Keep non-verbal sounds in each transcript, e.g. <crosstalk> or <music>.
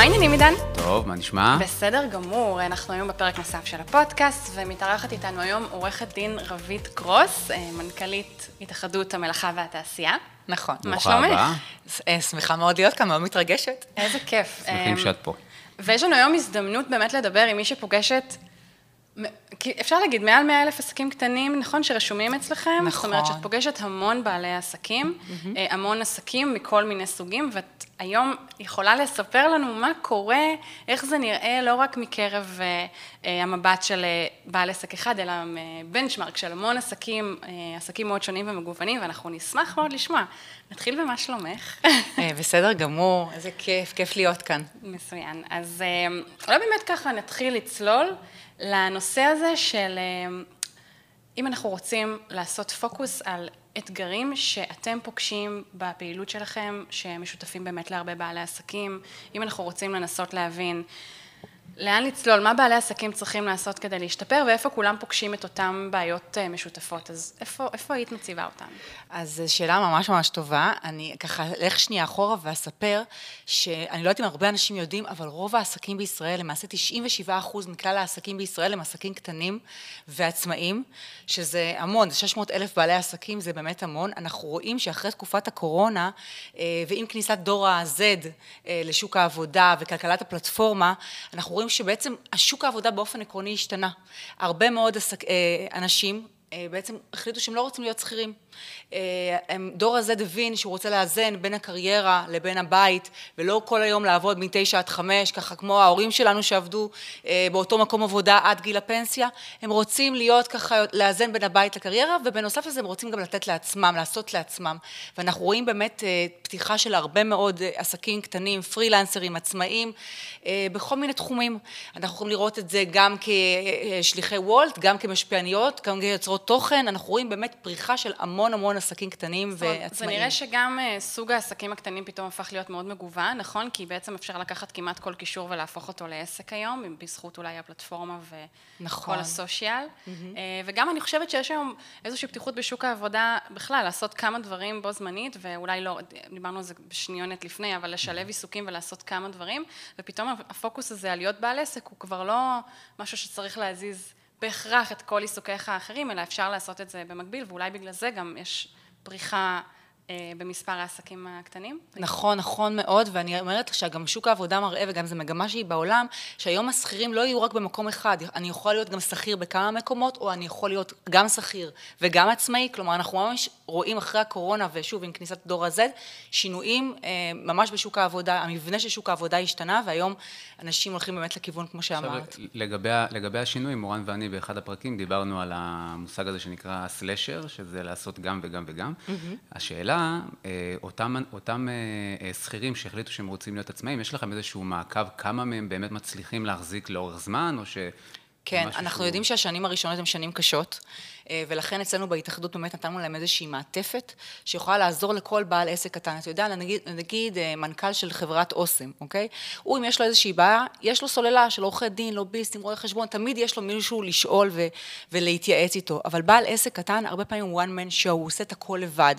מה העניינים עידן? טוב, מה נשמע? בסדר גמור, אנחנו היום בפרק נוסף של הפודקאסט, ומתארחת איתנו היום עורכת דין רבית גרוס, אה, מנכ"לית התאחדות המלאכה והתעשייה. נכון. מה שלומך? אה, שמחה מאוד להיות כאן, מאוד מתרגשת. איזה כיף. שמחים אה, שאת פה. ויש לנו היום הזדמנות באמת לדבר עם מי שפוגשת, אפשר להגיד, מעל 100 אלף עסקים קטנים, נכון, שרשומים אצלכם? זאת נכון. אומרת שאת פוגשת המון בעלי עסקים, אה, המון עסקים מכל מיני סוגים, ואת היום יכולה לספר לנו מה קורה, איך זה נראה, לא רק מקרב אה, אה, המבט של אה, בעל עסק אחד, אלא בנצ'מרק של המון עסקים, אה, עסקים מאוד שונים ומגוונים, ואנחנו נשמח מאוד לשמוע. נתחיל במה שלומך. אה, בסדר גמור, איזה כיף, כיף להיות כאן. מצוין. אז אה, אולי באמת ככה נתחיל לצלול לנושא הזה של אה, אם אנחנו רוצים לעשות פוקוס על אתגרים שאתם פוגשים בפעילות שלכם, שמשותפים באמת להרבה בעלי עסקים, אם אנחנו רוצים לנסות להבין לאן לצלול, מה בעלי עסקים צריכים לעשות כדי להשתפר, ואיפה כולם פוגשים את אותן בעיות אה, משותפות. אז איפה, איפה היית מציבה אותן? אז זו שאלה ממש ממש טובה. אני ככה אלך שנייה אחורה ואספר שאני לא יודעת אם הרבה אנשים יודעים, אבל רוב העסקים בישראל, למעשה 97% מכלל העסקים בישראל הם עסקים קטנים ועצמאים, שזה המון, זה 600 אלף בעלי עסקים, זה באמת המון. אנחנו רואים שאחרי תקופת הקורונה, אה, ועם כניסת דור ה-Z אה, לשוק העבודה וכלכלת הפלטפורמה, אנחנו רואים שבעצם השוק העבודה באופן עקרוני השתנה. הרבה מאוד עסק, אה, אנשים אה, בעצם החליטו שהם לא רוצים להיות שכירים. אה, דור הזה הבין שהוא רוצה לאזן בין הקריירה לבין הבית, ולא כל היום לעבוד מתשע עד חמש, ככה כמו ההורים שלנו שעבדו אה, באותו מקום עבודה עד גיל הפנסיה. הם רוצים להיות ככה, לאזן בין הבית לקריירה, ובנוסף לזה הם רוצים גם לתת לעצמם, לעשות לעצמם. ואנחנו רואים באמת אה, פתיחה של הרבה מאוד עסקים קטנים, פרילנסרים, עצמאים, בכל מיני תחומים. אנחנו יכולים לראות את זה גם כשליחי וולט, גם כמשפיעניות, גם כיוצרות תוכן. אנחנו רואים באמת פריחה של המון המון עסקים קטנים ועצמאים. זה נראה שגם אה, סוג העסקים הקטנים פתאום הפך להיות מאוד מגוון, נכון? כי בעצם אפשר לקחת כמעט כל קישור ולהפוך אותו לעסק היום, בזכות אולי הפלטפורמה וכל נכון. הסושיאל. אה, וגם אני חושבת שיש היום איזושהי פתיחות בשוק העבודה בכלל, לעשות כמה דברים בו זמנית, ואולי לא, דיברנו על זה בשניונת לפני, אבל לשלב עיסוקים ולעשות כמה דברים, ופתאום הפוקוס הזה על להיות בעל עסק הוא כבר לא משהו שצריך להזיז בהכרח את כל עיסוקיך האחרים, אלא אפשר לעשות את זה במקביל, ואולי בגלל זה גם יש פריחה במספר העסקים הקטנים. נכון, נכון מאוד, ואני אומרת שגם שוק העבודה מראה, וגם זו מגמה שהיא בעולם, שהיום השכירים לא יהיו רק במקום אחד, אני יכול להיות גם שכיר בכמה מקומות, או אני יכול להיות גם שכיר וגם עצמאי, כלומר אנחנו ממש רואים אחרי הקורונה, ושוב עם כניסת דור ה-Z, שינויים אה, ממש בשוק העבודה, המבנה של שוק העבודה השתנה, והיום אנשים הולכים באמת לכיוון כמו עכשיו, שאמרת. לגבי, ה- לגבי השינוי, מורן ואני באחד הפרקים דיברנו על המושג הזה שנקרא סלשר, שזה לעשות גם וגם וגם. השאלה, אה, אותם, אותם אה, אה, שכירים שהחליטו שהם רוצים להיות עצמאים, יש לכם איזשהו מעקב כמה מהם באמת מצליחים להחזיק לאורך זמן, או ש... כן, אנחנו שהוא- יודעים שהשנים הראשונות הן שנים קשות, ולכן אצלנו בהתאחדות באמת נתנו להם איזושהי מעטפת שיכולה לעזור לכל בעל עסק קטן. אתה יודע, נגיד, נגיד אה, מנכ"ל של חברת אוסם, אוקיי? הוא, אם יש לו איזושהי בעיה, יש לו סוללה של עורכי דין, לוביסטים, רואי חשבון, תמיד יש לו מישהו לשאול ו- ולהתייעץ איתו. אבל בעל עסק קטן, הרבה פעמים הוא one man show, הוא עושה את הכל לבד.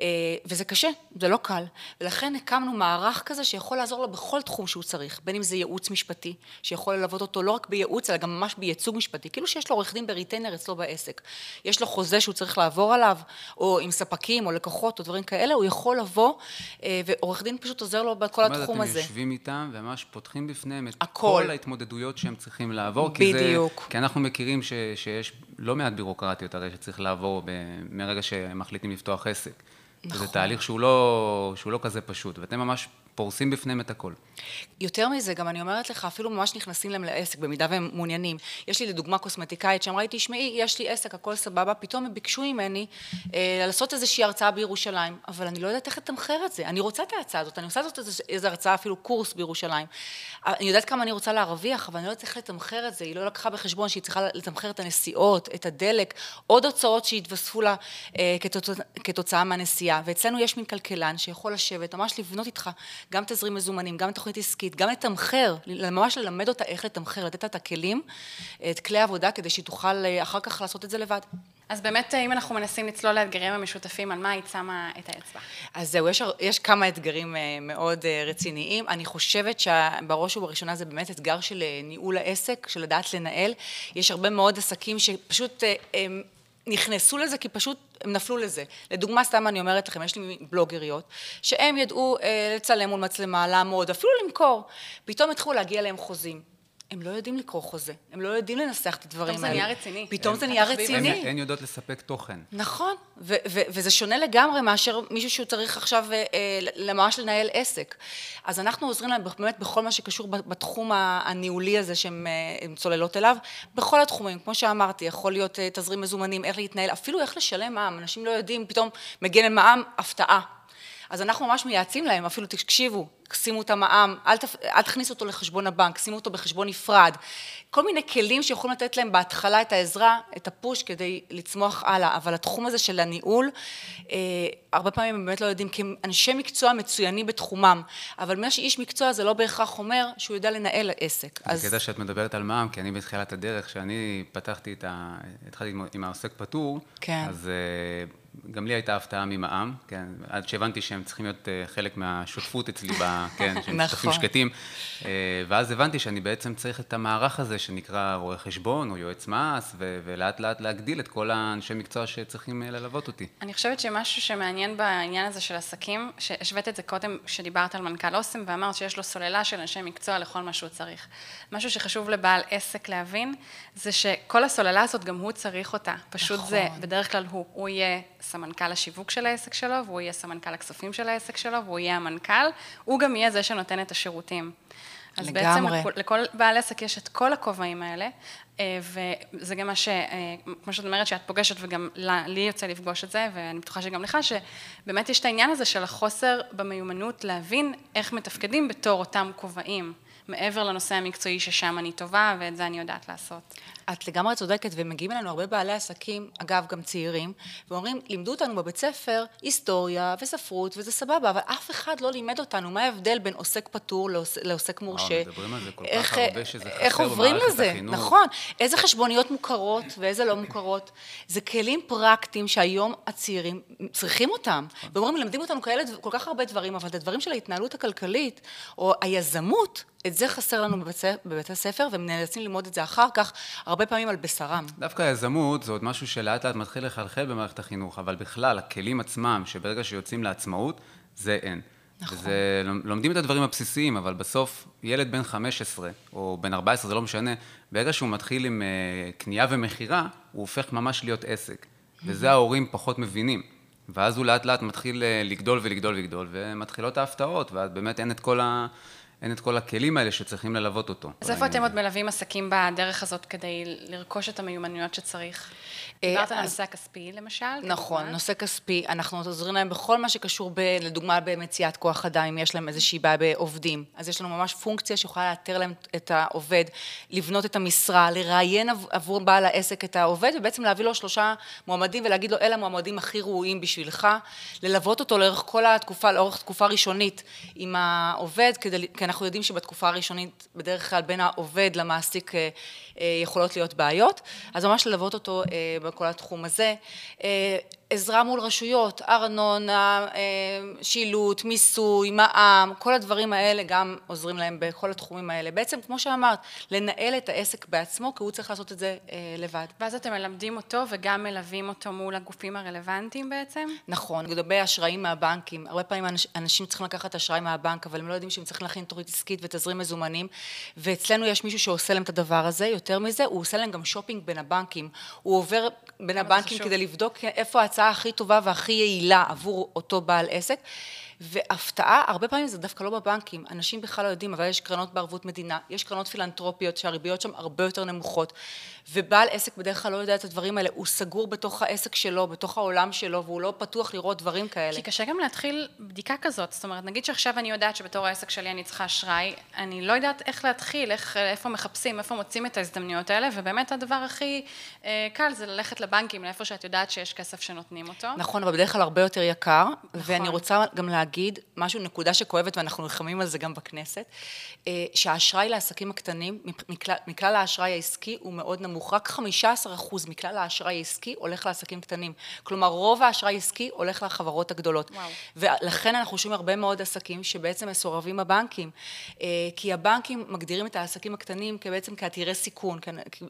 אה, וזה קשה, זה לא קל. ולכן הקמנו מערך כזה שיכול לעזור לו בכל תחום שהוא צריך, בין אם זה ייעוץ משפטי, שיכול ללוות אותו לא רק בייעוץ, אלא גם ממש בייצוג משפטי. כאילו שיש לו עורך דין בריטיינר אצלו בעסק. יש לו חוזה שהוא צריך לעבור עליו, או עם ספקים, או לקוחות, או דברים כאלה, הוא יכול לבוא, אה, ועורך דין פשוט עוזר לו בכל זאת אומרת, התחום אתם הזה. יושבים איתם וממש פותחים בפניהם את הכל. כל ההתמודדויות שהם צריכים לעבור. כי בדיוק. זה, כי אנחנו מכירים ש, שיש לא מעט בירוקרטיות הרי שצריך לעבור ב, מרגע שמחליטים לפתוח עסק. נכון. זה תהליך שהוא לא, שהוא לא כזה פשוט, ואתם ממש פורסים בפניהם את הכל. יותר מזה, גם אני אומרת לך, אפילו ממש נכנסים להם לעסק, במידה והם מעוניינים. יש לי לדוגמה קוסמטיקאית שאמרה לי, תשמעי, יש לי עסק, הכל סבבה, פתאום הם ביקשו ממני אה, לעשות איזושהי הרצאה בירושלים, אבל אני לא יודעת איך לתמחר את זה. אני רוצה את ההרצאה הזאת, אני רוצה לעשות איזו, הרצאה, אפילו קורס בירושלים. אה, אני יודעת כמה אני רוצה להרוויח, אבל אני לא יודעת איך לתמחר את זה. היא לא לקחה בחשבון שהיא צריכה לתמחר את הנסיעות, את הדלק, עוד הוצאות שהתווספו לה אה, כתוצא, כתוצאה מהנסיעה. ואצלנו יש מין כלכלן שיכול לשבת, ממש לבנות איתך גם תזרים מזומנים, גם תוכנית עסקית, גם לתמחר, ממש ללמד אותה איך לתמחר, לתת לה את הכלים, את כלי העבודה, כדי שהיא תוכל אה, אחר כך לעשות את זה לבד. אז באמת, אם אנחנו מנסים לצלול לאתגרים המשותפים, על מה היית שמה את האצבע? אז זהו, יש, יש כמה אתגרים מאוד רציניים. אני חושבת שבראש ובראשונה זה באמת אתגר של ניהול העסק, של לדעת לנהל. יש הרבה מאוד עסקים שפשוט הם נכנסו לזה כי פשוט הם נפלו לזה. לדוגמה, סתם אני אומרת לכם, יש לי בלוגריות, שהם ידעו לצלם מול מצלמה, לעמוד, אפילו למכור. פתאום התחילו להגיע להם חוזים. הם לא יודעים לקרוא חוזה, הם לא יודעים לנסח את הדברים האלה. פתאום זה נהיה רציני. פתאום זה נהיה רציני. הן יודעות לספק תוכן. נכון, וזה שונה לגמרי מאשר מישהו שהוא צריך עכשיו ממש לנהל עסק. אז אנחנו עוזרים להם באמת בכל מה שקשור בתחום הניהולי הזה שהן צוללות אליו, בכל התחומים, כמו שאמרתי, יכול להיות תזרים מזומנים, איך להתנהל, אפילו איך לשלם מע"מ, אנשים לא יודעים, פתאום מגיע להם מע"מ, הפתעה. אז אנחנו ממש מייעצים להם, אפילו תקשיבו, שימו את המע"מ, אל, תפ... אל תכניסו אותו לחשבון הבנק, שימו אותו בחשבון נפרד. כל מיני כלים שיכולים לתת להם בהתחלה את העזרה, את הפוש כדי לצמוח הלאה, אבל התחום הזה של הניהול, אה, הרבה פעמים הם באמת לא יודעים, כי הם אנשי מקצוע מצוינים בתחומם, אבל מה שאיש מקצוע זה לא בהכרח אומר שהוא יודע לנהל עסק. אז... קטע שאת מדברת על מע"מ, כי אני בתחילת הדרך, כשאני פתחתי את ה... התחלתי עם העוסק פטור, כן. אז... אה, גם לי הייתה הפתעה ממע"מ, כן, עד שהבנתי שהם צריכים להיות אה, חלק מהשותפות אצלי, ב, <laughs> כן, שהם נכון. שותפים שקטים, אה, ואז הבנתי שאני בעצם צריך את המערך הזה שנקרא רואה חשבון או יועץ מס, ו- ולאט לאט להגדיל את כל האנשי מקצוע שצריכים אה, ללוות אותי. אני חושבת שמשהו שמעניין בעניין הזה של עסקים, שהשווית את זה קודם, שדיברת על מנכ"ל אוסם, ואמרת שיש לו סוללה של אנשי מקצוע לכל מה שהוא צריך. משהו שחשוב לבעל עסק להבין, זה שכל הסוללה הזאת, גם הוא צריך אותה. פשוט נכון. זה, בדרך כלל הוא, הוא יהיה סמנכ"ל השיווק של העסק שלו, והוא יהיה סמנכ"ל הכספים של העסק שלו, והוא יהיה המנכ"ל, הוא גם יהיה זה שנותן את השירותים. אז לגמרי. בעצם לכל בעל עסק יש את כל הכובעים האלה, אה, וזה גם מה ש... אה, כמו שאת אומרת, שאת פוגשת, וגם לי יוצא לפגוש את זה, ואני בטוחה שגם לך, שבאמת יש את העניין הזה של החוסר במיומנות להבין איך מתפקדים בתור אותם כובעים. מעבר לנושא המקצועי ששם אני טובה, ואת זה אני יודעת לעשות. את לגמרי צודקת, ומגיעים אלינו הרבה בעלי עסקים, אגב, גם צעירים, ואומרים, לימדו אותנו בבית ספר היסטוריה וספרות, וזה סבבה, אבל אף אחד לא לימד אותנו מה ההבדל בין עוסק פטור לעוסק, לעוסק מורשה. וואו, מדברים על זה כל כך הרבה שזה חסר איך עוברים במערכת לזה, החינוך. נכון. איזה חשבוניות מוכרות ואיזה לא מוכרות. זה כלים פרקטיים שהיום הצעירים צריכים אותם. ואומרים, מלמדים אותנו כאלה, כל כך הרבה דברים, אבל את הדברים של ההתנהלות הכלכלית, או היזמות, את זה חסר לנו בבית, בבית הספר, והם נאלצים ללמוד את זה אחר כך, הרבה פעמים על בשרם. דווקא היזמות זה עוד משהו שלאט לאט מתחיל לחלחל במערכת החינוך, אבל בכלל, הכלים עצמם, שברגע שיוצאים לעצמאות, זה אין. נכון. וזה, לומדים את הדברים הבסיסיים, אבל בסוף, ילד בן 15, או בן 14, זה לא משנה, ברגע שהוא מתחיל עם uh, קנייה ומכירה, הוא הופך ממש להיות עסק. וזה ההורים פחות מבינים. ואז הוא לאט לאט מתחיל uh, לגדול ולגדול ולגדול, ומתחילות ההפתעות, ואז באמת אין את כל ה... אין את כל הכלים האלה שצריכים ללוות אותו. אז איפה אתם עוד מלווים עסקים בדרך הזאת כדי לרכוש את המיומנויות שצריך? דיברת על הנושא הכספי למשל. נכון, נושא כספי, אנחנו עוזרים להם בכל מה שקשור, לדוגמה במציאת כוח אדם, אם יש להם איזושהי בעיה בעובדים. אז יש לנו ממש פונקציה שיכולה לאתר להם את העובד, לבנות את המשרה, לראיין עבור בעל העסק את העובד, ובעצם להביא לו שלושה מועמדים ולהגיד לו, אלה המועמדים הכי ראויים בשבילך, ללוות אותו לאורך כל התקופה, לאורך תקופה ראשונית עם העובד, כדי, כי אנחנו יודעים שבתקופה הראשונית, בדרך כלל בין העובד למעסיק יכולות להיות בעיות, אז ממש ללוות אותו בכל התחום הזה. עזרה מול רשויות, ארנונה, שילוט, מיסוי, מע"מ, כל הדברים האלה גם עוזרים להם בכל התחומים האלה. בעצם, כמו שאמרת, לנהל את העסק בעצמו, כי הוא צריך לעשות את זה לבד. ואז אתם מלמדים אותו וגם מלווים אותו מול הגופים הרלוונטיים בעצם? נכון, לגבי אשראים מהבנקים, הרבה פעמים אנשים צריכים לקחת אשראי מהבנק, אבל הם לא יודעים שהם צריכים להכין תוכנית עסקית ותזרים מזומנים, ואצלנו יש מישהו שעושה להם את הדבר הזה, יותר מזה, הוא עושה להם גם שופינג בין הבנקים. הוא עובר בין הבנקים כדי לבדוק איפה ההצעה הכי טובה והכי יעילה עבור אותו בעל עסק. והפתעה, הרבה פעמים זה דווקא לא בבנקים, אנשים בכלל לא יודעים, אבל יש קרנות בערבות מדינה, יש קרנות פילנטרופיות שהריביות שם הרבה יותר נמוכות, ובעל עסק בדרך כלל לא יודע את הדברים האלה, הוא סגור בתוך העסק שלו, בתוך העולם שלו, והוא לא פתוח לראות דברים כאלה. כי קשה גם להתחיל בדיקה כזאת, זאת אומרת, נגיד שעכשיו אני יודעת שבתור העסק שלי אני צריכה אשראי, אני לא יודעת איך להתחיל, איך, איפה מחפשים, איפה מוצאים את ההזדמנויות האלה, ובאמת הדבר הכי אה, קל זה ללכת לבנקים, לאיפה שאת יודעת שיש כסף שנותנים אותו. נכון, אבל בדרך כלל הרבה יותר יקר, נכון. ואני רוצה גם להגיד להגיד, משהו, נקודה שכואבת ואנחנו נלחמים על זה גם בכנסת, אה, שהאשראי לעסקים הקטנים, מכלל, מכלל האשראי העסקי הוא מאוד נמוך, רק 15% מכלל האשראי העסקי הולך לעסקים קטנים. כלומר, רוב האשראי העסקי הולך לחברות הגדולות. וואו. ולכן אנחנו שומעים הרבה מאוד עסקים שבעצם מסורבים הבנקים, אה, כי הבנקים מגדירים את העסקים הקטנים בעצם כעתירי סיכון,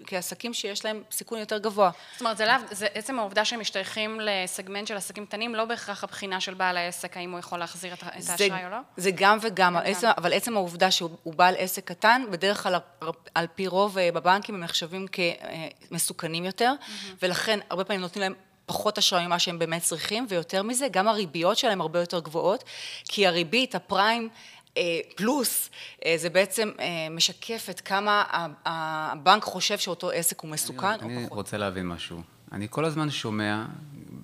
כעסקים שיש להם סיכון יותר גבוה. זאת אומרת, זה, לאו, זה עצם העובדה שהם משתייכים לסגמנט של עסקים קטנים, לא בהכרח הבחינה של בעל העסק, האם הוא יכול להחזיר את האשראי או לא? זה גם וגם, עצם, אבל עצם העובדה שהוא בעל עסק קטן, בדרך כלל על פי רוב אה, בבנקים הם נחשבים כמסוכנים יותר, mm-hmm. ולכן הרבה פעמים נותנים להם פחות אשראי ממה שהם באמת צריכים, ויותר מזה, גם הריביות שלהם הרבה יותר גבוהות, כי הריבית, הפריים, אה, פלוס, אה, זה בעצם משקף את כמה הבנק חושב שאותו עסק הוא מסוכן אני, או אני פחות. אני רוצה להבין משהו. אני כל הזמן שומע,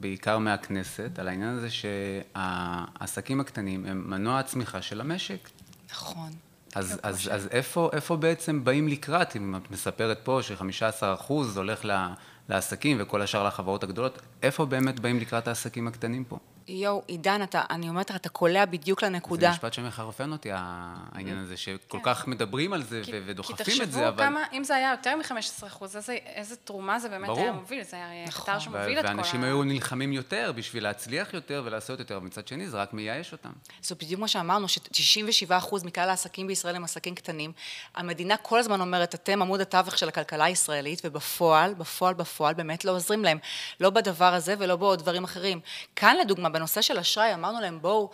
בעיקר מהכנסת, על העניין הזה שהעסקים הקטנים הם מנוע הצמיחה של המשק. נכון. אז, אז, אז איפה, איפה בעצם באים לקראת, אם את מספרת פה ש-15% הולך לעסקים וכל השאר לחברות הגדולות, איפה באמת באים לקראת העסקים הקטנים פה? יואו, עידן, אתה, אני אומרת לך, אתה קולע בדיוק לנקודה. זה משפט שמחרפן אותי, העניין הזה, שכל כן. כך מדברים על זה כי, ודוחפים את זה, אבל... כי תחשבו כמה, אם זה היה יותר מ-15 אחוז, איזה, איזה תרומה זה באמת ברור. היה מוביל, זה היה נכון. קטר שמוביל את כל ה... ואנשים היו נלחמים יותר בשביל להצליח יותר ולעשות יותר, ומצד שני זה רק מייאש אותם. זה בדיוק מה שאמרנו, ש-97 אחוז מכלל העסקים בישראל הם עסקים קטנים. המדינה כל הזמן אומרת, אתם עמוד התווך של הכלכלה הישראלית, ובפועל, בפועל, בפועל, באמת לא עוזרים להם. לא בדבר הזה ולא בעוד דברים אחרים. כאן, לדוגמה, בנושא של אשראי, אמרנו להם, בואו,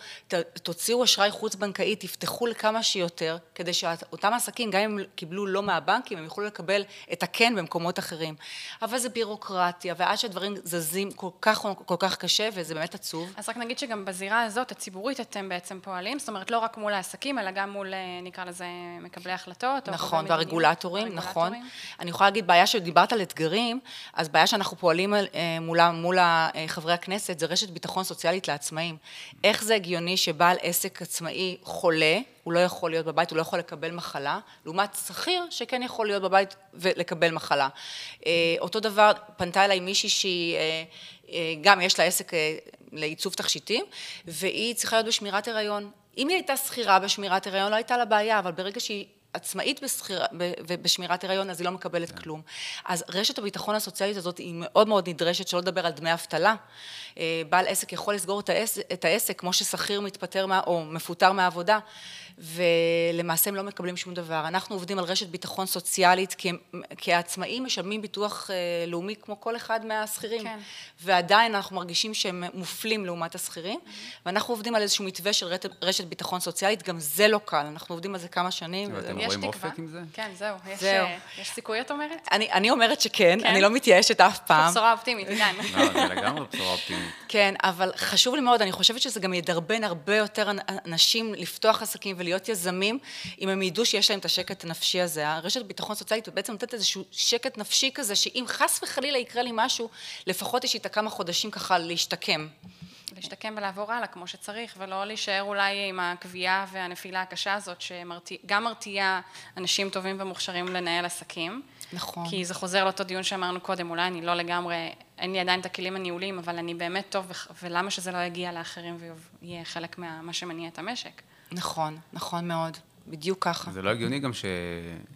תוציאו אשראי חוץ-בנקאי, תפתחו לכמה שיותר, כדי שאותם עסקים, גם אם קיבלו לא מהבנקים, הם יוכלו לקבל את הכן במקומות אחרים. אבל זה בירוקרטיה, ועד שהדברים זזים כל כך, כל כך קשה, וזה באמת עצוב. אז רק נגיד שגם בזירה הזאת, הציבורית, אתם בעצם פועלים, זאת אומרת, לא רק מול העסקים, אלא גם מול, אה, נקרא לזה, מקבלי החלטות. נכון, והרגולטורים, נכון. אני יכולה להגיד, בעיה שדיברת על אתגרים, אז בעיה שאנחנו פועלים אה, מול, מול חברי הכנסת, זה רשת ביטחון סוציאלית לעצמאים. איך זה הגיוני שבעל עסק עצמאי חולה, הוא לא יכול להיות בבית, הוא לא יכול לקבל מחלה, לעומת שכיר שכן יכול להיות בבית ולקבל מחלה. אה, אותו דבר, פנתה אליי מישהי שהיא, אה, אה, גם יש לה עסק לעיצוב תכשיטים, והיא צריכה להיות בשמירת הריון. אם היא הייתה שכירה בשמירת הריון, לא הייתה לה בעיה, אבל ברגע שהיא עצמאית בשכיר, בשמירת הריון, אז היא לא מקבלת כן. כלום. אז רשת הביטחון הסוציאלית הזאת היא מאוד מאוד נדרשת, שלא לדבר על דמי אבטלה. אה, בעל עסק יכול לסגור את העסק, את העסק כמו ששכיר מתפטר מה, או מפוטר מהעבודה. ולמעשה הם לא מקבלים שום דבר. אנחנו עובדים על רשת ביטחון סוציאלית, כי, כי העצמאים משלמים ביטוח אה, לאומי כמו כל אחד מהשכירים. כן. ועדיין אנחנו מרגישים שהם מופלים לעומת השכירים, mm-hmm. ואנחנו עובדים על איזשהו מתווה של רשת, רשת ביטחון סוציאלית, גם זה לא קל, אנחנו עובדים על זה כמה שנים. אתם רואים אופק עם זה? כן, זהו. יש, זהו. אה, יש סיכוי, את אומרת? אני, אני אומרת שכן, כן? אני לא מתייאשת אף פעם. בשורה אופטימית, עידן. <laughs> לא, זה לגמרי בשורה אופטימית. כן, אבל חשוב לי מאוד, אני חושבת שזה גם ידרבן הרבה יותר אנשים לפתוח עסקים ולהיות יזמים, אם הם ידעו שיש להם את השקט הנפשי הזה. הרשת ביטחון סוציאלית בעצם נותנת איזשהו שקט נפשי כזה, שאם חס וחלילה יקרה לי משהו, לפחות יש לי את הכמה חודשים ככה להשתקם. להשתקם ולעבור הלאה כמו שצריך, ולא להישאר אולי עם הקביעה והנפילה הקשה הזאת, שגם מרתיעה אנשים טובים ומוכשרים לנהל עסקים. נכון. כי זה חוזר לאותו דיון שאמרנו קודם, אולי אני לא לגמרי, אין לי עדיין את הכלים הניהוליים, אבל אני באמת טוב, ולמה שזה לא יגיע לאחרים ויהיה חלק ממה שמניע את המשק. נכון, נכון מאוד. בדיוק ככה. זה לא הגיוני גם ש...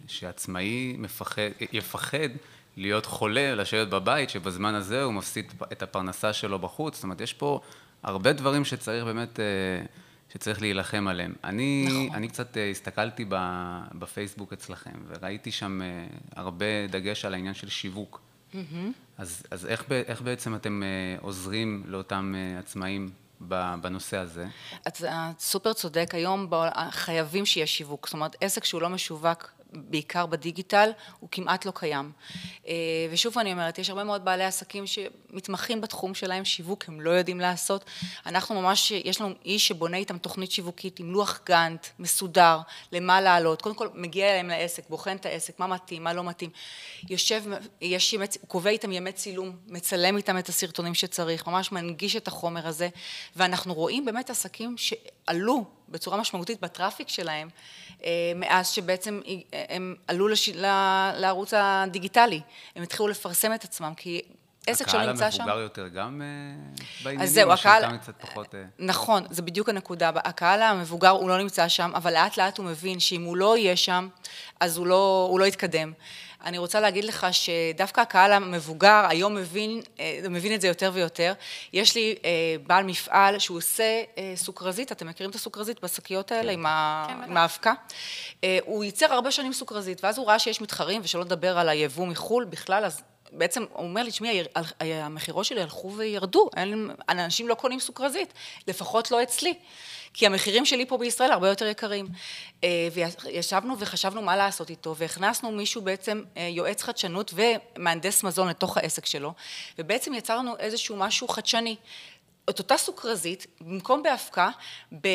שעצמאי מפחד, יפחד להיות חולה, לשבת בבית, שבזמן הזה הוא מפסיד את הפרנסה שלו בחוץ. זאת אומרת, יש פה הרבה דברים שצריך באמת, אה, שצריך להילחם עליהם. אני, נכון. אני קצת אה, הסתכלתי בפייסבוק אצלכם, וראיתי שם אה, הרבה דגש על העניין של שיווק. Mm-hmm. אז, אז איך, איך בעצם אתם עוזרים לאותם עצמאים בנושא הזה? את סופר צודק, היום חייבים שיהיה שיווק, זאת אומרת עסק שהוא לא משווק בעיקר בדיגיטל, הוא כמעט לא קיים. אה, ושוב אני אומרת, יש הרבה מאוד בעלי עסקים שמתמחים בתחום שלהם, שיווק הם לא יודעים לעשות. אנחנו ממש, יש לנו איש שבונה איתם תוכנית שיווקית עם לוח גאנט, מסודר, למה לעלות. קודם כל מגיע אליהם לעסק, בוחן את העסק, מה מתאים, מה לא מתאים. יושב, יש ימי, הוא קובע איתם ימי צילום, מצלם איתם את הסרטונים שצריך, ממש מנגיש את החומר הזה, ואנחנו רואים באמת עסקים שעלו בצורה משמעותית בטראפיק שלהם, אה, מאז שבעצם הם עלו לש... לערוץ הדיגיטלי, הם התחילו לפרסם את עצמם, כי עסק שלא נמצא שם... הקהל המבוגר יותר גם אה, בעניינים, אז זהו, או הקהל... שאיתם קצת פחות... אה? נכון, זה בדיוק הנקודה. הקהל המבוגר הוא לא נמצא שם, אבל לאט לאט הוא מבין שאם הוא לא יהיה שם, אז הוא לא, הוא לא יתקדם. אני רוצה להגיד לך שדווקא הקהל המבוגר היום מבין, אה, מבין את זה יותר ויותר. יש לי בעל מפעל שהוא עושה סוכרזית, אתם מכירים את הסוכרזית בשקיות האלה כן. עם, כן, האבקה? הוא ייצר הרבה שנים סוכרזית, ואז הוא ראה שיש מתחרים, ושלא לדבר על היבוא מחו"ל בכלל, אז בעצם הוא אומר לי, תשמעי, המכירות שלי הלכו וירדו, אנשים לא קונים סוכרזית, לפחות לא אצלי, כי המחירים שלי פה בישראל הרבה יותר יקרים. אה, וישבנו וחשבנו מה לעשות איתו, והכנסנו מישהו בעצם, אה, יועץ חדשנות ומהנדס מזון לתוך העסק שלו, ובעצם יצרנו איזשהו משהו חדשני. את אותה סוכרזית, במקום באבקה, ב...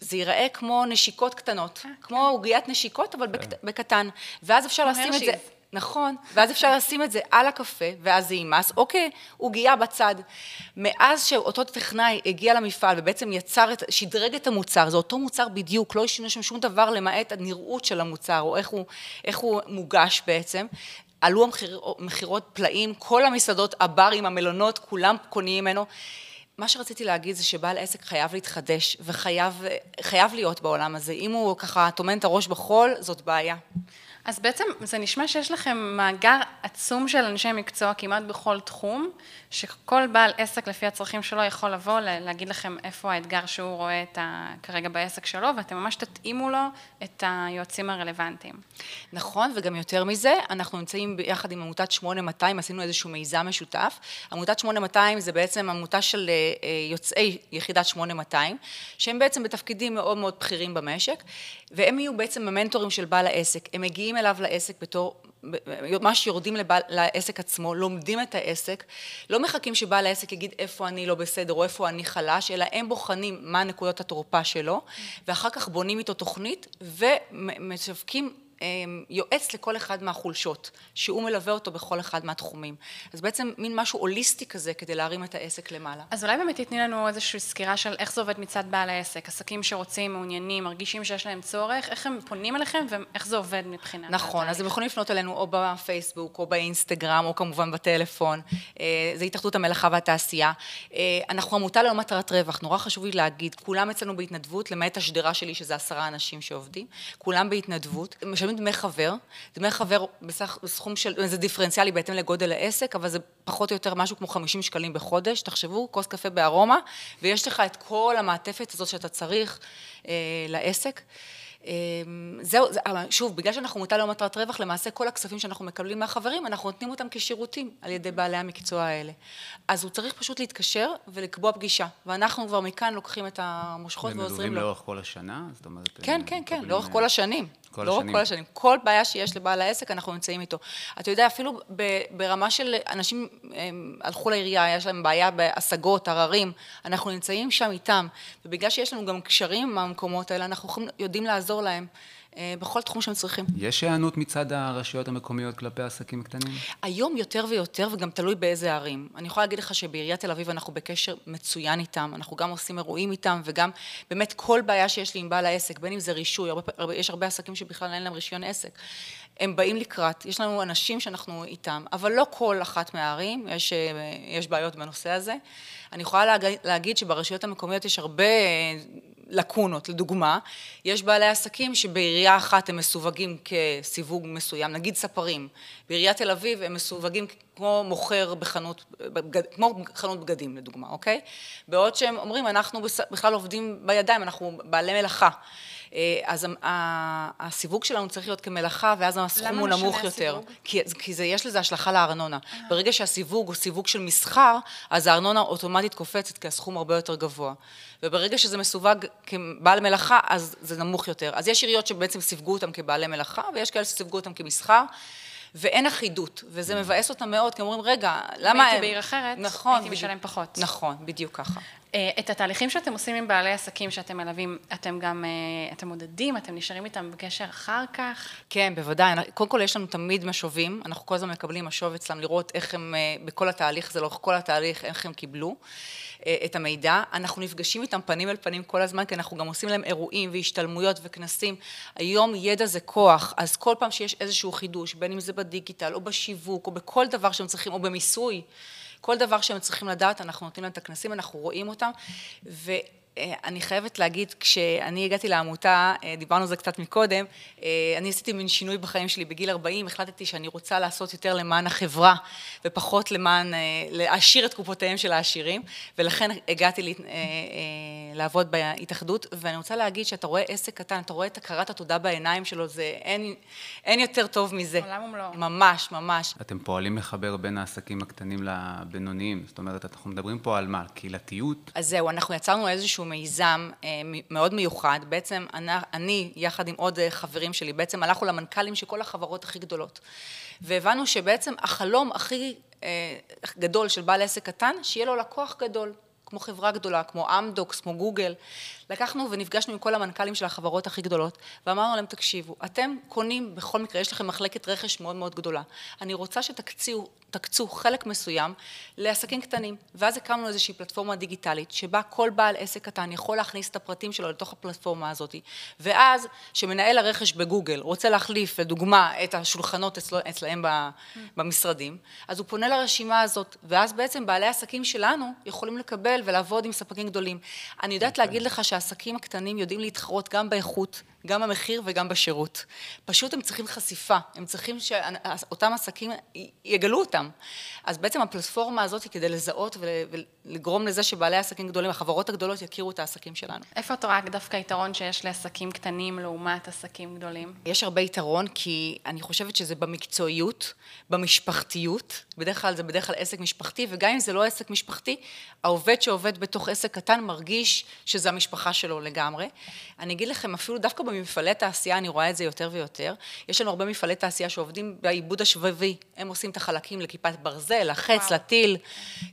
זה ייראה כמו נשיקות קטנות, אה, כמו כן. עוגיית נשיקות, אבל בקטן. ואז אפשר לשים את זה... נכון, ואז אפשר לשים את זה על הקפה, ואז זה יימס, אוקיי, עוגייה בצד. מאז שאותו טכנאי הגיע למפעל ובעצם יצר, את, שדרג את המוצר, זה אותו מוצר בדיוק, לא השתנה שם שום דבר למעט הנראות של המוצר, או איך הוא, איך הוא מוגש בעצם. עלו המכירות פלאים, כל המסעדות, הברים, המלונות, כולם קונים ממנו. מה שרציתי להגיד זה שבעל עסק חייב להתחדש וחייב להיות בעולם הזה. אם הוא ככה טומן את הראש בחול, זאת בעיה. אז בעצם זה נשמע שיש לכם מאגר עצום של אנשי מקצוע כמעט בכל תחום, שכל בעל עסק לפי הצרכים שלו יכול לבוא, להגיד לכם איפה האתגר שהוא רואה את ה, כרגע בעסק שלו, ואתם ממש תתאימו לו את היועצים הרלוונטיים. נכון, וגם יותר מזה, אנחנו נמצאים ביחד עם עמותת 8200, עשינו איזשהו מיזם משותף. עמותת 8200 זה בעצם עמותה של אה, אה, יוצאי יחידת 8200, שהם בעצם בתפקידים מאוד מאוד בכירים במשק, והם יהיו בעצם המנטורים של בעל העסק. הם מגיעים אליו לעסק בתור ממש יורדים לבעל, לעסק עצמו, לומדים את העסק, לא מחכים שבעל העסק יגיד איפה אני לא בסדר או איפה אני חלש, אלא הם בוחנים מה נקודות התורפה שלו, ואחר כך בונים איתו תוכנית ומשווקים יועץ לכל אחד מהחולשות, שהוא מלווה אותו בכל אחד מהתחומים. אז בעצם מין משהו הוליסטי כזה כדי להרים את העסק למעלה. אז אולי באמת תתני לנו איזושהי סקירה של איך זה עובד מצד בעל העסק, עסקים שרוצים, מעוניינים, מרגישים שיש להם צורך, איך הם פונים אליכם ואיך זה עובד מבחינת נכון, אז הם יכולים לפנות אלינו או בפייסבוק או באינסטגרם או כמובן בטלפון, אה, זה התאחדות המלאכה והתעשייה. אה, אנחנו עמותה ללא מטרת רווח, נורא חשוב לי להגיד, כולם אצלנו בהתנדבות, למעט השדרה שלי שזה עשרה אנשים שעובדים, כולם בהתנדבות. משלמים דמי חבר, דמי חבר בסך, בסכום של, זה דיפרנציאלי בהתאם לגודל העסק, אבל זה פחות או יותר משהו כמו 50 שקלים בחודש, תחשבו, כוס קפה בארומה, ויש לך את כל המעטפת הזאת שאתה צריך אה, לעסק. אמ, זהו, שוב, בגלל שאנחנו עמותה לא מטרת רווח, למעשה כל הכספים שאנחנו מקבלים מהחברים, אנחנו נותנים אותם כשירותים על ידי בעלי המקצוע האלה. אז הוא צריך פשוט להתקשר ולקבוע פגישה, ואנחנו כבר מכאן לוקחים את המושכות ועוזרים לו. ומלווים לאורך כל השנה? זאת אומרת... כן, כן, כן, לאורך כל השנים. כל לא השנים. רק כל השנים. כל בעיה שיש לבעל העסק, אנחנו נמצאים איתו. אתה יודע, אפילו ברמה של אנשים הלכו לעירייה, יש להם בעיה בהשגות, עררים, אנחנו נמצאים שם איתם, ובגלל שיש לנו גם קשרים מהמקומות האלה, אנחנו יודעים לעזור להם. אה, בכל תחום שהם צריכים. יש היענות מצד הרשויות המקומיות כלפי עסקים קטנים? היום יותר ויותר, וגם תלוי באיזה ערים. אני יכולה להגיד לך שבעיריית תל אביב אנחנו בקשר מצוין איתם, אנחנו גם עושים אירועים איתם, וגם באמת כל בעיה שיש לי עם בעל העסק, בין אם זה רישוי, הרבה, יש הרבה עסקים שבכלל אין להם רישיון עסק. הם באים לקראת, יש לנו אנשים שאנחנו איתם, אבל לא כל אחת מהערים, יש, אה, יש בעיות בנושא הזה. אני יכולה להגיד שברשויות המקומיות יש הרבה לקונות, לדוגמה, יש בעלי עסקים שבעירייה אחת הם מסווגים כסיווג מסוים, נגיד ספרים, בעיריית תל אביב הם מסווגים כמו מוכר בחנות, כמו חנות בגדים לדוגמה, אוקיי? בעוד שהם אומרים אנחנו בכלל עובדים בידיים, אנחנו בעלי מלאכה. אה, אז הסיווג שלנו צריך להיות כמלאכה, ואז הסכום הוא נמוך יותר. כי, כי זה, יש לזה השלכה לארנונה. אה. ברגע שהסיווג הוא סיווג של מסחר, אז הארנונה אוטומטית קופצת, כי הסכום הרבה יותר גבוה. וברגע שזה מסווג כבעל מלאכה, אז זה נמוך יותר. אז יש עיריות שבעצם סיווגו אותם כבעלי מלאכה, ויש כאלה שסיווגו אותם כמסחר. ואין אחידות, וזה mm. מבאס אותם מאוד, כי אומרים, רגע, למה הם... אם הייתי בעיר אחרת, נכון, הייתי משלם פחות. נכון, בדיוק ככה. אה, את התהליכים שאתם עושים עם בעלי עסקים שאתם מלווים, אתם גם, אה, אתם מודדים, אתם נשארים איתם בקשר אחר כך? כן, בוודאי. קודם כל יש לנו תמיד משובים, אנחנו כל הזמן מקבלים משוב אצלם לראות איך הם, אה, בכל התהליך, זה לאורך כל התהליך, איך הם קיבלו. את המידע. אנחנו נפגשים איתם פנים אל פנים כל הזמן, כי אנחנו גם עושים להם אירועים והשתלמויות וכנסים. היום ידע זה כוח, אז כל פעם שיש איזשהו חידוש, בין אם זה בדיגיטל או בשיווק או בכל דבר שהם צריכים, או במיסוי, כל דבר שהם צריכים לדעת, אנחנו נותנים להם את הכנסים, אנחנו רואים אותם, ו... אה, אני חייבת להגיד, כשאני הגעתי לעמותה, אה, דיברנו על זה קצת מקודם, אה, אני עשיתי מין שינוי בחיים שלי בגיל 40, החלטתי שאני רוצה לעשות יותר למען החברה ופחות למען, להעשיר את קופותיהם של העשירים, ולכן הגעתי לה, לעבוד בהתאחדות, ואני רוצה להגיד שאתה רואה עסק קטן, אתה רואה את הכרת התודה בעיניים שלו, זה אין, אין יותר טוב מזה. עולם ומלואו. ממש, ממש. אתם פועלים לחבר בין העסקים הקטנים לבינוניים, זאת אומרת, אנחנו מדברים פה על מה? קהילתיות? אז זהו, אנחנו יצרנו איזשהו מיזם אה, מאוד מיוחד, בעצם אני, יחד עם עוד אה, חברים שלי, בעצם הלכנו למנכ"לים של כל החברות הכי גדולות, והבנו שבעצם החלום הכי אה, גדול של בעל עסק קטן, שיהיה לו לקוח גדול. כמו חברה גדולה, כמו אמדוקס, כמו גוגל. לקחנו ונפגשנו עם כל המנכ"לים של החברות הכי גדולות, ואמרנו להם, תקשיבו, אתם קונים בכל מקרה, יש לכם מחלקת רכש מאוד מאוד גדולה. אני רוצה שתקצו תקצו חלק מסוים לעסקים קטנים, ואז הקמנו איזושהי פלטפורמה דיגיטלית, שבה כל בעל עסק קטן יכול להכניס את הפרטים שלו לתוך הפלטפורמה הזאת, ואז שמנהל הרכש בגוגל רוצה להחליף, לדוגמה, את השולחנות אצל, אצלהם במשרדים, אז הוא פונה לרשימה הזאת, ואז בעצם בעלי העסקים שלנו יכולים לקבל ולעבוד עם ספקים גדולים. אני יודעת להגיד לך שהעסקים הקטנים יודעים להתחרות גם באיכות, גם במחיר וגם בשירות. פשוט הם צריכים חשיפה, הם צריכים שאותם עסקים יגלו אותם. אז בעצם הפלטפורמה הזאת היא כדי לזהות ולגרום לזה שבעלי עסקים גדולים, החברות הגדולות יכירו את העסקים שלנו. איפה את רואה דווקא יתרון שיש לעסקים קטנים לעומת עסקים גדולים? יש הרבה יתרון כי אני חושבת שזה במקצועיות, במשפחתיות, בדרך כלל זה בדרך כלל עסק משפחתי, וגם אם זה לא עסק משפחתי, העובד שעובד בתוך עסק קטן מרגיש שזה המשפחה שלו לגמרי. אני אגיד לכם, אפילו דווקא במפעלי תעשייה אני רואה את זה יותר ויותר. יש לנו הרבה מפעלי תעשייה שעובדים בעיבוד השבבי, הם עושים את החלקים לכיפת ברזל, לחץ, לטיל.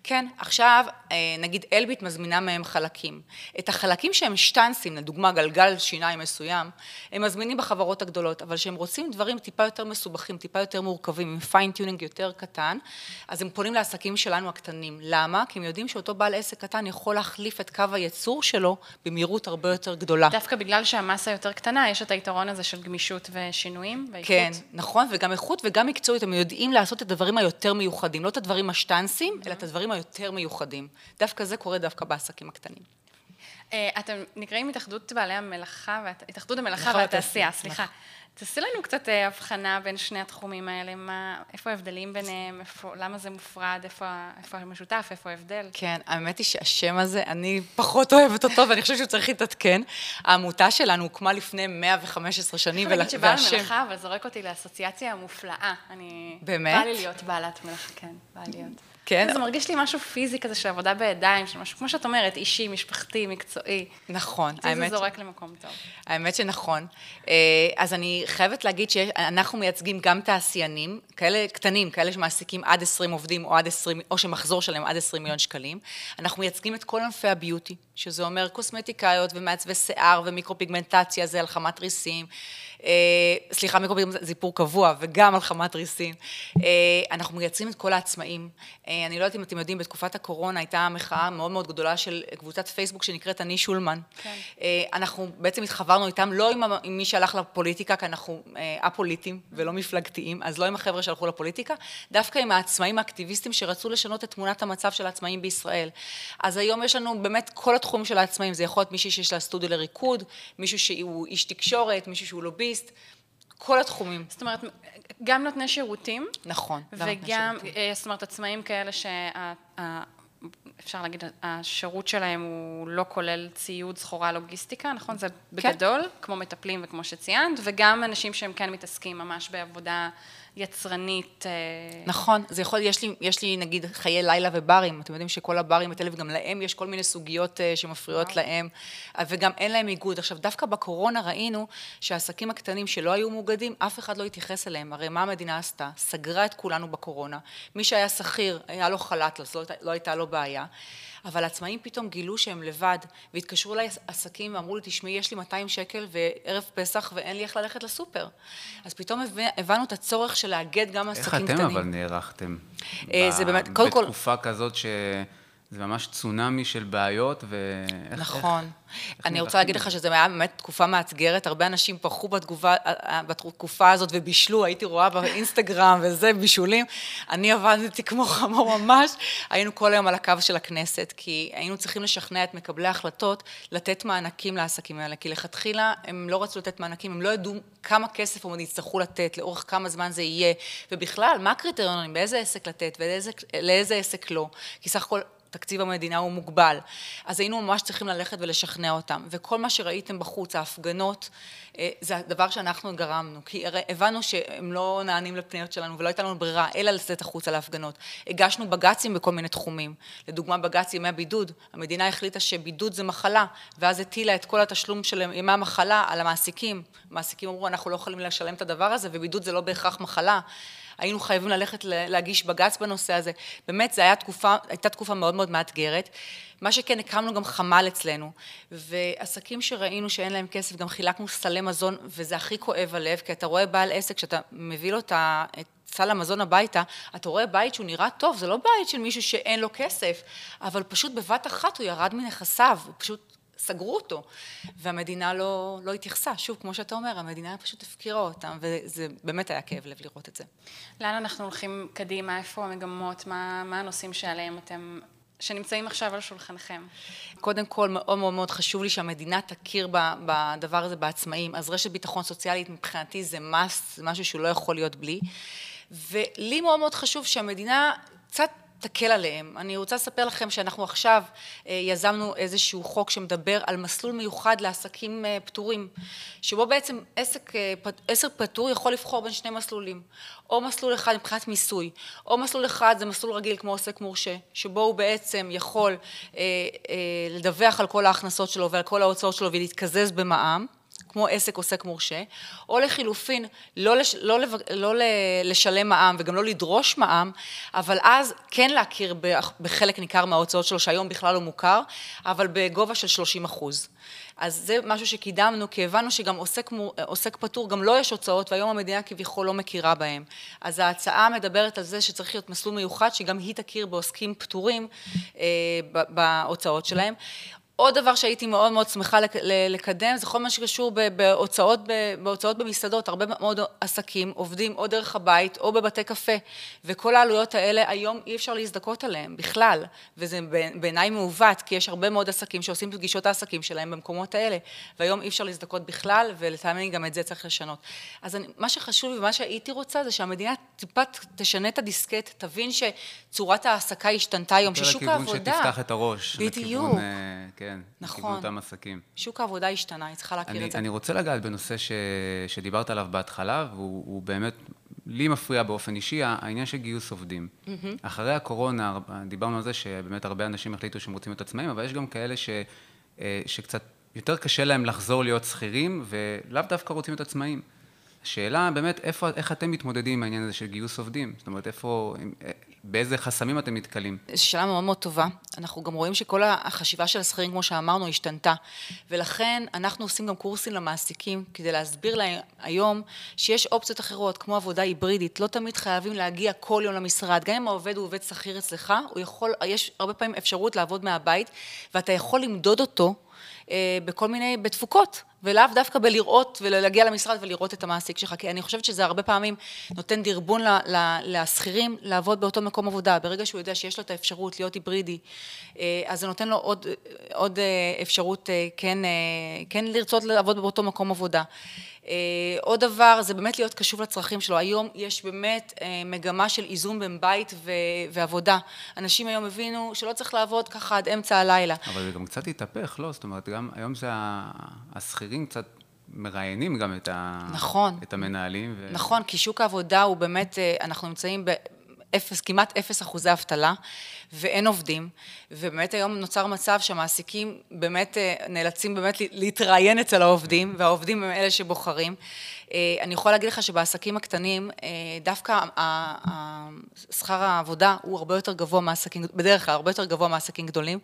כן, עכשיו אה, נגיד אלביט מזמינה מהם חלקים. את החלקים שהם שטאנצים, לדוגמה גלגל שיניים מסוים, הם מזמינים בחברות הגדולות, אבל כשהם רוצים דברים טיפה יותר מסובכים, טיפה יותר מורכבים, עם fine tuning יותר קטן, אז הם פונים לעסקים שלנו הקטנים. למה? כי הם יודעים שאותו בעל עסק קטן יכול להחליף את קו הייצור שלו במהירות הרבה יותר גדולה. דווקא בגלל שהמסה יותר קטנה, יש את היתרון הזה של גמישות ושינויים ואיכות. כן, נכון, וגם איכות וגם מקצועית, הם יודעים לעשות את הדברים היותר מיוחדים, לא את הדברים השטנסים, אלא את הדברים היותר מיוחדים. דווקא זה קורה דווקא בעסקים הקטנים. אה, אתם נקראים התאחדות בעלי המלאכה, התאחדות המלאכה והתעשייה, סליחה. נכון. תעשי לנו קצת אה, הבחנה בין שני התחומים האלה, מה, איפה ההבדלים ביניהם, איפה, למה זה מופרד, איפה, איפה המשותף, איפה ההבדל? כן, האמת היא שהשם הזה, אני פחות אוהבת אותו, ואני חושבת שהוא צריך להתעדכן. העמותה שלנו הוקמה לפני 115 שנים, והשם... אני חושבת שבעל מלאכה, אבל זורק אותי לאסוציאציה המופלאה. אני... באמת? בא לי להיות בעלת מלאכה, כן, בא לי להיות. כן? זה מרגיש לי משהו פיזי כזה של עבודה בידיים, של משהו, כמו שאת אומרת, אישי, משפחתי, מקצועי. נכון, האמת... זה זורק למקום טוב. האמת שנכון. אה, אז אני חייבת להגיד שאנחנו מייצגים גם תעשיינים, כאלה קטנים, כאלה שמעסיקים עד 20 עובדים, או עד 20, או שמחזור שלהם עד 20 מיליון שקלים. אנחנו מייצגים את כל ענפי הביוטי, שזה אומר קוסמטיקאיות ומעצבי שיער ומיקרופיגמנטציה, זה על חמת ריסים. אה, סליחה, מיקרוביום זה סיפור קבוע, וגם על חמת ריסים. אה, אנחנו מייצרים את כל העצמאים. אה, אני לא יודעת אם אתם יודעים, בתקופת הקורונה הייתה מחאה מאוד מאוד גדולה של קבוצת פייסבוק שנקראת אני שולמן. כן. אנחנו בעצם התחברנו איתם, לא עם, עם מי שהלך לפוליטיקה, כי אנחנו א-פוליטיים ולא מפלגתיים, אז לא עם החבר'ה שהלכו לפוליטיקה, דווקא עם העצמאים האקטיביסטים שרצו לשנות את תמונת המצב של העצמאים בישראל. אז היום יש לנו באמת כל התחומים של העצמאים, זה יכול להיות מישהו שיש לה סטודיו לריקוד, מישהו שהוא איש תקשורת, מישהו שהוא לוביסט, אנליסט, כל התחומים. זאת אומרת, גם נותני שירותים. נכון, גם נותני שירותים. וגם, אה, זאת אומרת, עצמאים כאלה שה... אפשר להגיד, השירות שלהם הוא לא כולל ציוד, סחורה, לוגיסטיקה, נכון? זה כן. בגדול, כן. כמו מטפלים וכמו שציינת, וגם אנשים שהם כן מתעסקים ממש בעבודה יצרנית. אה, נכון, זה יכול, יש לי, יש לי נגיד חיי לילה וברים, אתם יודעים שכל הברים בתל אביב, גם להם יש כל מיני סוגיות אה, שמפריעות וואו. להם, וגם אין להם איגוד. עכשיו, דווקא בקורונה ראינו שהעסקים הקטנים שלא היו מאוגדים, אף אחד לא התייחס אליהם. הרי מה המדינה עשתה? סגרה את כולנו בקורונה. מי שהיה שכיר, היה לו חל"ת, אז לא, לא הייתה לו בעיה. אבל עצמאים פתאום גילו שהם לבד, והתקשרו אליי עסקים ואמרו לי, תשמעי, יש לי 200 שקל וערב פסח ואין לי איך ללכת לסופר. אז פתאום הבנו את הצורך של לאגד גם עסקים קטנים. איך אתם אבל נערכתם? אה, זה באמת, קודם כל... בתקופה כזאת ש... זה ממש צונאמי של בעיות, ואיך... נכון. איך אני רוצה להגיד? לך שזו הייתה באמת תקופה מאתגרת, הרבה אנשים פרחו בתגובה, בתקופה הזאת ובישלו, הייתי רואה באינסטגרם וזה, בישולים. אני עבדתי כמו חמור ממש, היינו כל היום על הקו של הכנסת, כי היינו צריכים לשכנע את מקבלי ההחלטות לתת מענקים לעסקים האלה, כי לכתחילה הם לא רצו לתת מענקים, הם לא ידעו כמה כסף הם יצטרכו לתת, לאורך כמה זמן זה יהיה, ובכלל, מה הקריטריונים, באיזה עסק לתת ולאיזה עסק לא, כי סך הכל... תקציב המדינה הוא מוגבל. אז היינו ממש צריכים ללכת ולשכנע אותם. וכל מה שראיתם בחוץ, ההפגנות, אה, זה הדבר שאנחנו גרמנו. כי הבנו שהם לא נענים לפניות שלנו ולא הייתה לנו ברירה, אלא לצאת החוצה להפגנות. הגשנו בג"צים בכל מיני תחומים. לדוגמה, בג"ץ ימי הבידוד. המדינה החליטה שבידוד זה מחלה, ואז הטילה את כל התשלום של ימי המחלה על המעסיקים. המעסיקים אמרו, אנחנו לא יכולים לשלם את הדבר הזה, ובידוד זה לא בהכרח מחלה. היינו חייבים ללכת להגיש בג"ץ בנושא הזה. באמת, זו הייתה תקופה, הייתה תקופה מאוד מאוד מאתגרת. מה שכן, הקמנו גם חמ"ל אצלנו, ועסקים שראינו שאין להם כסף, גם חילקנו סלי מזון, וזה הכי כואב הלב, כי אתה רואה בעל עסק, שאתה מביא לו. את סל המזון הביתה, אתה רואה בית שהוא נראה טוב, זה לא בית של מישהו שאין לו כסף, אבל פשוט בבת אחת הוא ירד מנכסיו, הוא פשוט סגרו אותו, והמדינה לא, לא התייחסה. שוב, כמו שאתה אומר, המדינה פשוט הפקירה אותם, וזה באמת היה כאב לב לראות את זה. לאן אנחנו הולכים קדימה? איפה המגמות? מה, מה הנושאים שעליהם אתם, שנמצאים עכשיו על שולחנכם? קודם כל, מאוד מאוד מאוד חשוב לי שהמדינה תכיר בדבר הזה בעצמאים. אז רשת ביטחון סוציאלית מבחינתי זה must, זה משהו שהוא לא יכול להיות בלי. ולי מאוד מאוד חשוב שהמדינה קצת תקל עליהם. אני רוצה לספר לכם שאנחנו עכשיו אה, יזמנו איזשהו חוק שמדבר על מסלול מיוחד לעסקים אה, פטורים, שבו בעצם עסק, אה, עסק פטור יכול לבחור בין שני מסלולים, או מסלול אחד מבחינת מיסוי, או מסלול אחד זה מסלול רגיל כמו עוסק מורשה, שבו הוא בעצם יכול אה, אה, לדווח על כל ההכנסות שלו ועל כל ההוצאות שלו ולהתקזז במע"מ. כמו עסק עוסק מורשה, או לחילופין, לא, לש, לא, לב, לא לשלם מע"מ וגם לא לדרוש מע"מ, אבל אז כן להכיר בחלק ניכר מההוצאות שלו, שהיום בכלל לא מוכר, אבל בגובה של 30 אחוז. אז זה משהו שקידמנו, כי הבנו שגם עוסק, עוסק פטור, גם לו יש הוצאות, והיום המדינה כביכול לא מכירה בהם. אז ההצעה מדברת על זה שצריך להיות מסלול מיוחד, שגם היא תכיר בעוסקים פטורים אה, בהוצאות שלהם. עוד דבר שהייתי מאוד מאוד שמחה לקדם, זה כל מה שקשור בהוצאות, בהוצאות במסעדות. הרבה מאוד עסקים עובדים או דרך הבית או בבתי קפה, וכל העלויות האלה היום אי אפשר להזדכות עליהן בכלל, וזה בעיניי מעוות, כי יש הרבה מאוד עסקים שעושים פגישות העסקים שלהם במקומות האלה, והיום אי אפשר להזדכות בכלל, ולטעמי גם את זה צריך לשנות. אז אני, מה שחשוב ומה שהייתי רוצה זה שהמדינה טיפה תשנה את הדיסקט, תבין שצורת ההעסקה השתנתה היום, יותר ששוק לכיוון העבודה... שתפתח את הראש. בדיוק. לכיוון, אה, כן, נכון. לכיוון אותם עסקים. שוק העבודה השתנה, היא צריכה להכיר אני, את זה. אני רוצה לגעת בנושא ש, שדיברת עליו בהתחלה, והוא הוא באמת, לי מפריע באופן אישי, העניין של גיוס עובדים. Mm-hmm. אחרי הקורונה, דיברנו על זה שבאמת הרבה אנשים החליטו שהם רוצים להיות עצמאים, אבל יש גם כאלה ש, אה, שקצת יותר קשה להם לחזור להיות שכירים, ולאו דווקא רוצים להיות עצמאים. השאלה באמת, איפה, איך אתם מתמודדים עם העניין הזה של גיוס עובדים? זאת אומרת, איפה, אה, באיזה חסמים אתם נתקלים? זו שאלה מאוד מאוד טובה. אנחנו גם רואים שכל החשיבה של השכירים, כמו שאמרנו, השתנתה. ולכן אנחנו עושים גם קורסים למעסיקים, כדי להסביר להם היום שיש אופציות אחרות, כמו עבודה היברידית. לא תמיד חייבים להגיע כל יום למשרד. גם אם העובד הוא עובד שכיר אצלך, הוא יכול, יש הרבה פעמים אפשרות לעבוד מהבית, ואתה יכול למדוד אותו אה, בכל מיני, בתפוקות. ולאו דווקא בלראות ולהגיע למשרד ולראות את המעסיק שלך, כי אני חושבת שזה הרבה פעמים נותן דרבון לשכירים לעבוד באותו מקום עבודה. ברגע שהוא יודע שיש לו את האפשרות להיות היברידי, אה, אז זה נותן לו עוד, עוד אה, אפשרות אה, כן, כן לרצות לעבוד באותו מקום עבודה. עוד דבר זה באמת להיות קשוב לצרכים שלו. היום יש באמת מגמה של איזון בין בית ו- ועבודה. אנשים היום הבינו שלא צריך לעבוד ככה עד אמצע הלילה. אבל זה גם קצת התהפך, לא? זאת אומרת, גם היום זה ה- השכירים קצת מראיינים גם את, ה... נכון. את המנהלים. ו... נכון, כי שוק העבודה הוא באמת, אה, אנחנו נמצאים באפס, כמעט אפס אחוזי אבטלה, ואין עובדים, ובאמת היום נוצר מצב שהמעסיקים באמת אה, נאלצים באמת להתראיין אצל העובדים, והעובדים הם אלה שבוחרים. אה, אני יכולה להגיד לך שבעסקים הקטנים, אה, דווקא שכר העבודה הוא הרבה יותר גבוה מעסקים, בדרך כלל הרבה יותר גבוה מעסקים גדולים.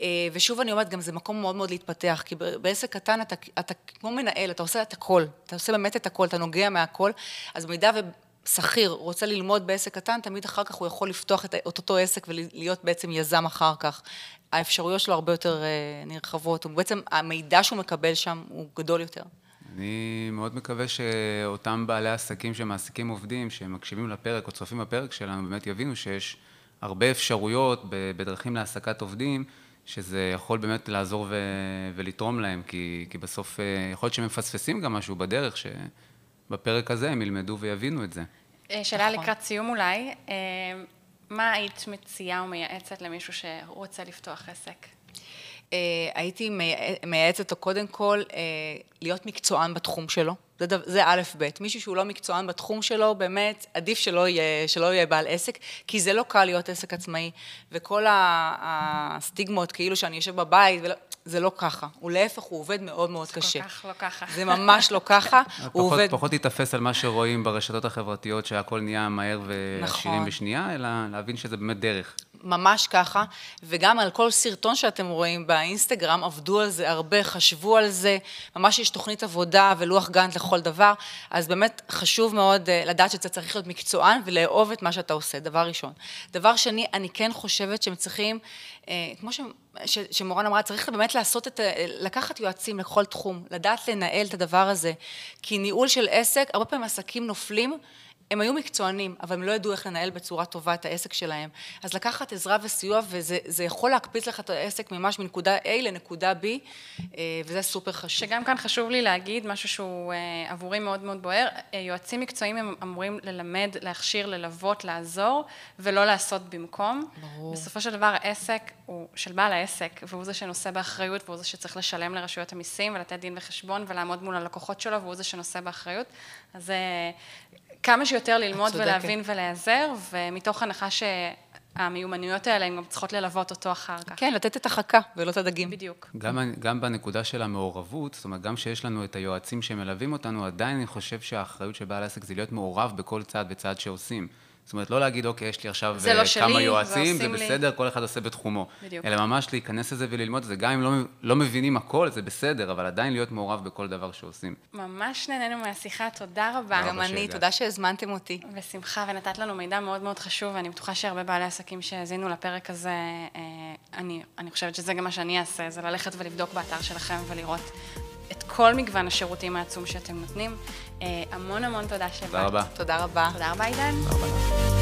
אה, ושוב אני אומרת, גם זה מקום מאוד מאוד להתפתח, כי בעסק קטן אתה, אתה כמו מנהל, אתה עושה את הכל, אתה עושה באמת את הכל, אתה נוגע מהכל, אז במידה שכיר רוצה ללמוד בעסק קטן, תמיד אחר כך הוא יכול לפתוח את אותו עסק ולהיות בעצם יזם אחר כך. האפשרויות שלו הרבה יותר נרחבות, ובעצם המידע שהוא מקבל שם הוא גדול יותר. אני מאוד מקווה שאותם בעלי עסקים שמעסיקים עובדים, שמקשיבים לפרק או צופים בפרק שלנו, באמת יבינו שיש הרבה אפשרויות בדרכים להעסקת עובדים, שזה יכול באמת לעזור ו- ולתרום להם, כי, כי בסוף אה, יכול להיות שהם מפספסים גם משהו בדרך, שבפרק הזה הם ילמדו ויבינו את זה. אה, שאלה נכון. לקראת סיום אולי, אה, מה היית מציעה או מייעצת למישהו שרוצה לפתוח עסק? הייתי מייעצת לו קודם כל להיות מקצוען בתחום שלו. זה, זה א', ב'. מישהו שהוא לא מקצוען בתחום שלו, באמת, עדיף שלא יהיה, שלא יהיה בעל עסק, כי זה לא קל להיות עסק עצמאי. וכל הסטיגמות, כאילו שאני יושב בבית, ולא, זה לא ככה. הוא להפך, הוא עובד מאוד מאוד זה קשה. זה כל כך לא ככה. זה ממש לא ככה. <laughs> הוא עובד... פחות להתאפס על מה שרואים ברשתות החברתיות, שהכל נהיה מהר ועשירים נכון. בשנייה, אלא להבין שזה באמת דרך. ממש ככה, וגם על כל סרטון שאתם רואים באינסטגרם, עבדו על זה הרבה, חשבו על זה, ממש יש תוכנית עבודה ולוח גאנט לכל דבר, אז באמת חשוב מאוד אה, לדעת שאתה צריך להיות מקצוען ולאהוב את מה שאתה עושה, דבר ראשון. דבר שני, אני כן חושבת שהם צריכים, אה, כמו ש, ש, שמורן אמרה, צריך באמת לעשות את, לקחת יועצים לכל תחום, לדעת לנהל את הדבר הזה, כי ניהול של עסק, הרבה פעמים עסקים נופלים הם היו מקצוענים, אבל הם לא ידעו איך לנהל בצורה טובה את העסק שלהם. אז לקחת עזרה וסיוע, וזה יכול להקפיץ לך את העסק ממש מנקודה A לנקודה B, אה, וזה סופר חשוב. שגם כאן חשוב לי להגיד משהו שהוא אה, עבורי מאוד מאוד בוער. אה, יועצים מקצועיים הם אמורים ללמד, להכשיר, ללוות, לעזור, ולא לעשות במקום. ברור. בסופו של דבר, העסק הוא של בעל העסק, והוא זה שנושא באחריות, והוא זה שצריך לשלם לרשויות המיסים, ולתת דין וחשבון, ולעמוד מול הלקוחות שלו, והוא זה שנושא באחריות. אז כמה שיותר ללמוד ולהבין ולהיעזר, ומתוך הנחה שהמיומנויות האלה הן גם צריכות ללוות אותו אחר כך. כן, לתת את החכה ולא את הדגים. בדיוק. גם, גם בנקודה של המעורבות, זאת אומרת, גם שיש לנו את היועצים שמלווים אותנו, עדיין אני חושב שהאחריות של בעל העסק זה להיות מעורב בכל צעד וצעד שעושים. זאת אומרת, לא להגיד, אוקיי, יש לי עכשיו לא כמה שלי, יועצים, זה בסדר, לי. כל אחד עושה בתחומו. בדיוק. אלא ממש להיכנס לזה וללמוד את זה, גם אם לא, לא מבינים הכל, זה בסדר, אבל עדיין להיות מעורב בכל דבר שעושים. ממש נהנינו מהשיחה, תודה רבה. גם אני, תודה שהזמנתם אותי. בשמחה, ונתת לנו מידע מאוד מאוד חשוב, ואני בטוחה שהרבה בעלי עסקים שהאזינו לפרק הזה, אה, אני, אני חושבת שזה גם מה שאני אעשה, זה ללכת ולבדוק באתר שלכם ולראות את כל מגוון השירותים העצום שאתם נותנים. אה, המון המון תודה שבאת. תודה רבה. תודה רבה. תודה רבה, עידן. תודה רבה.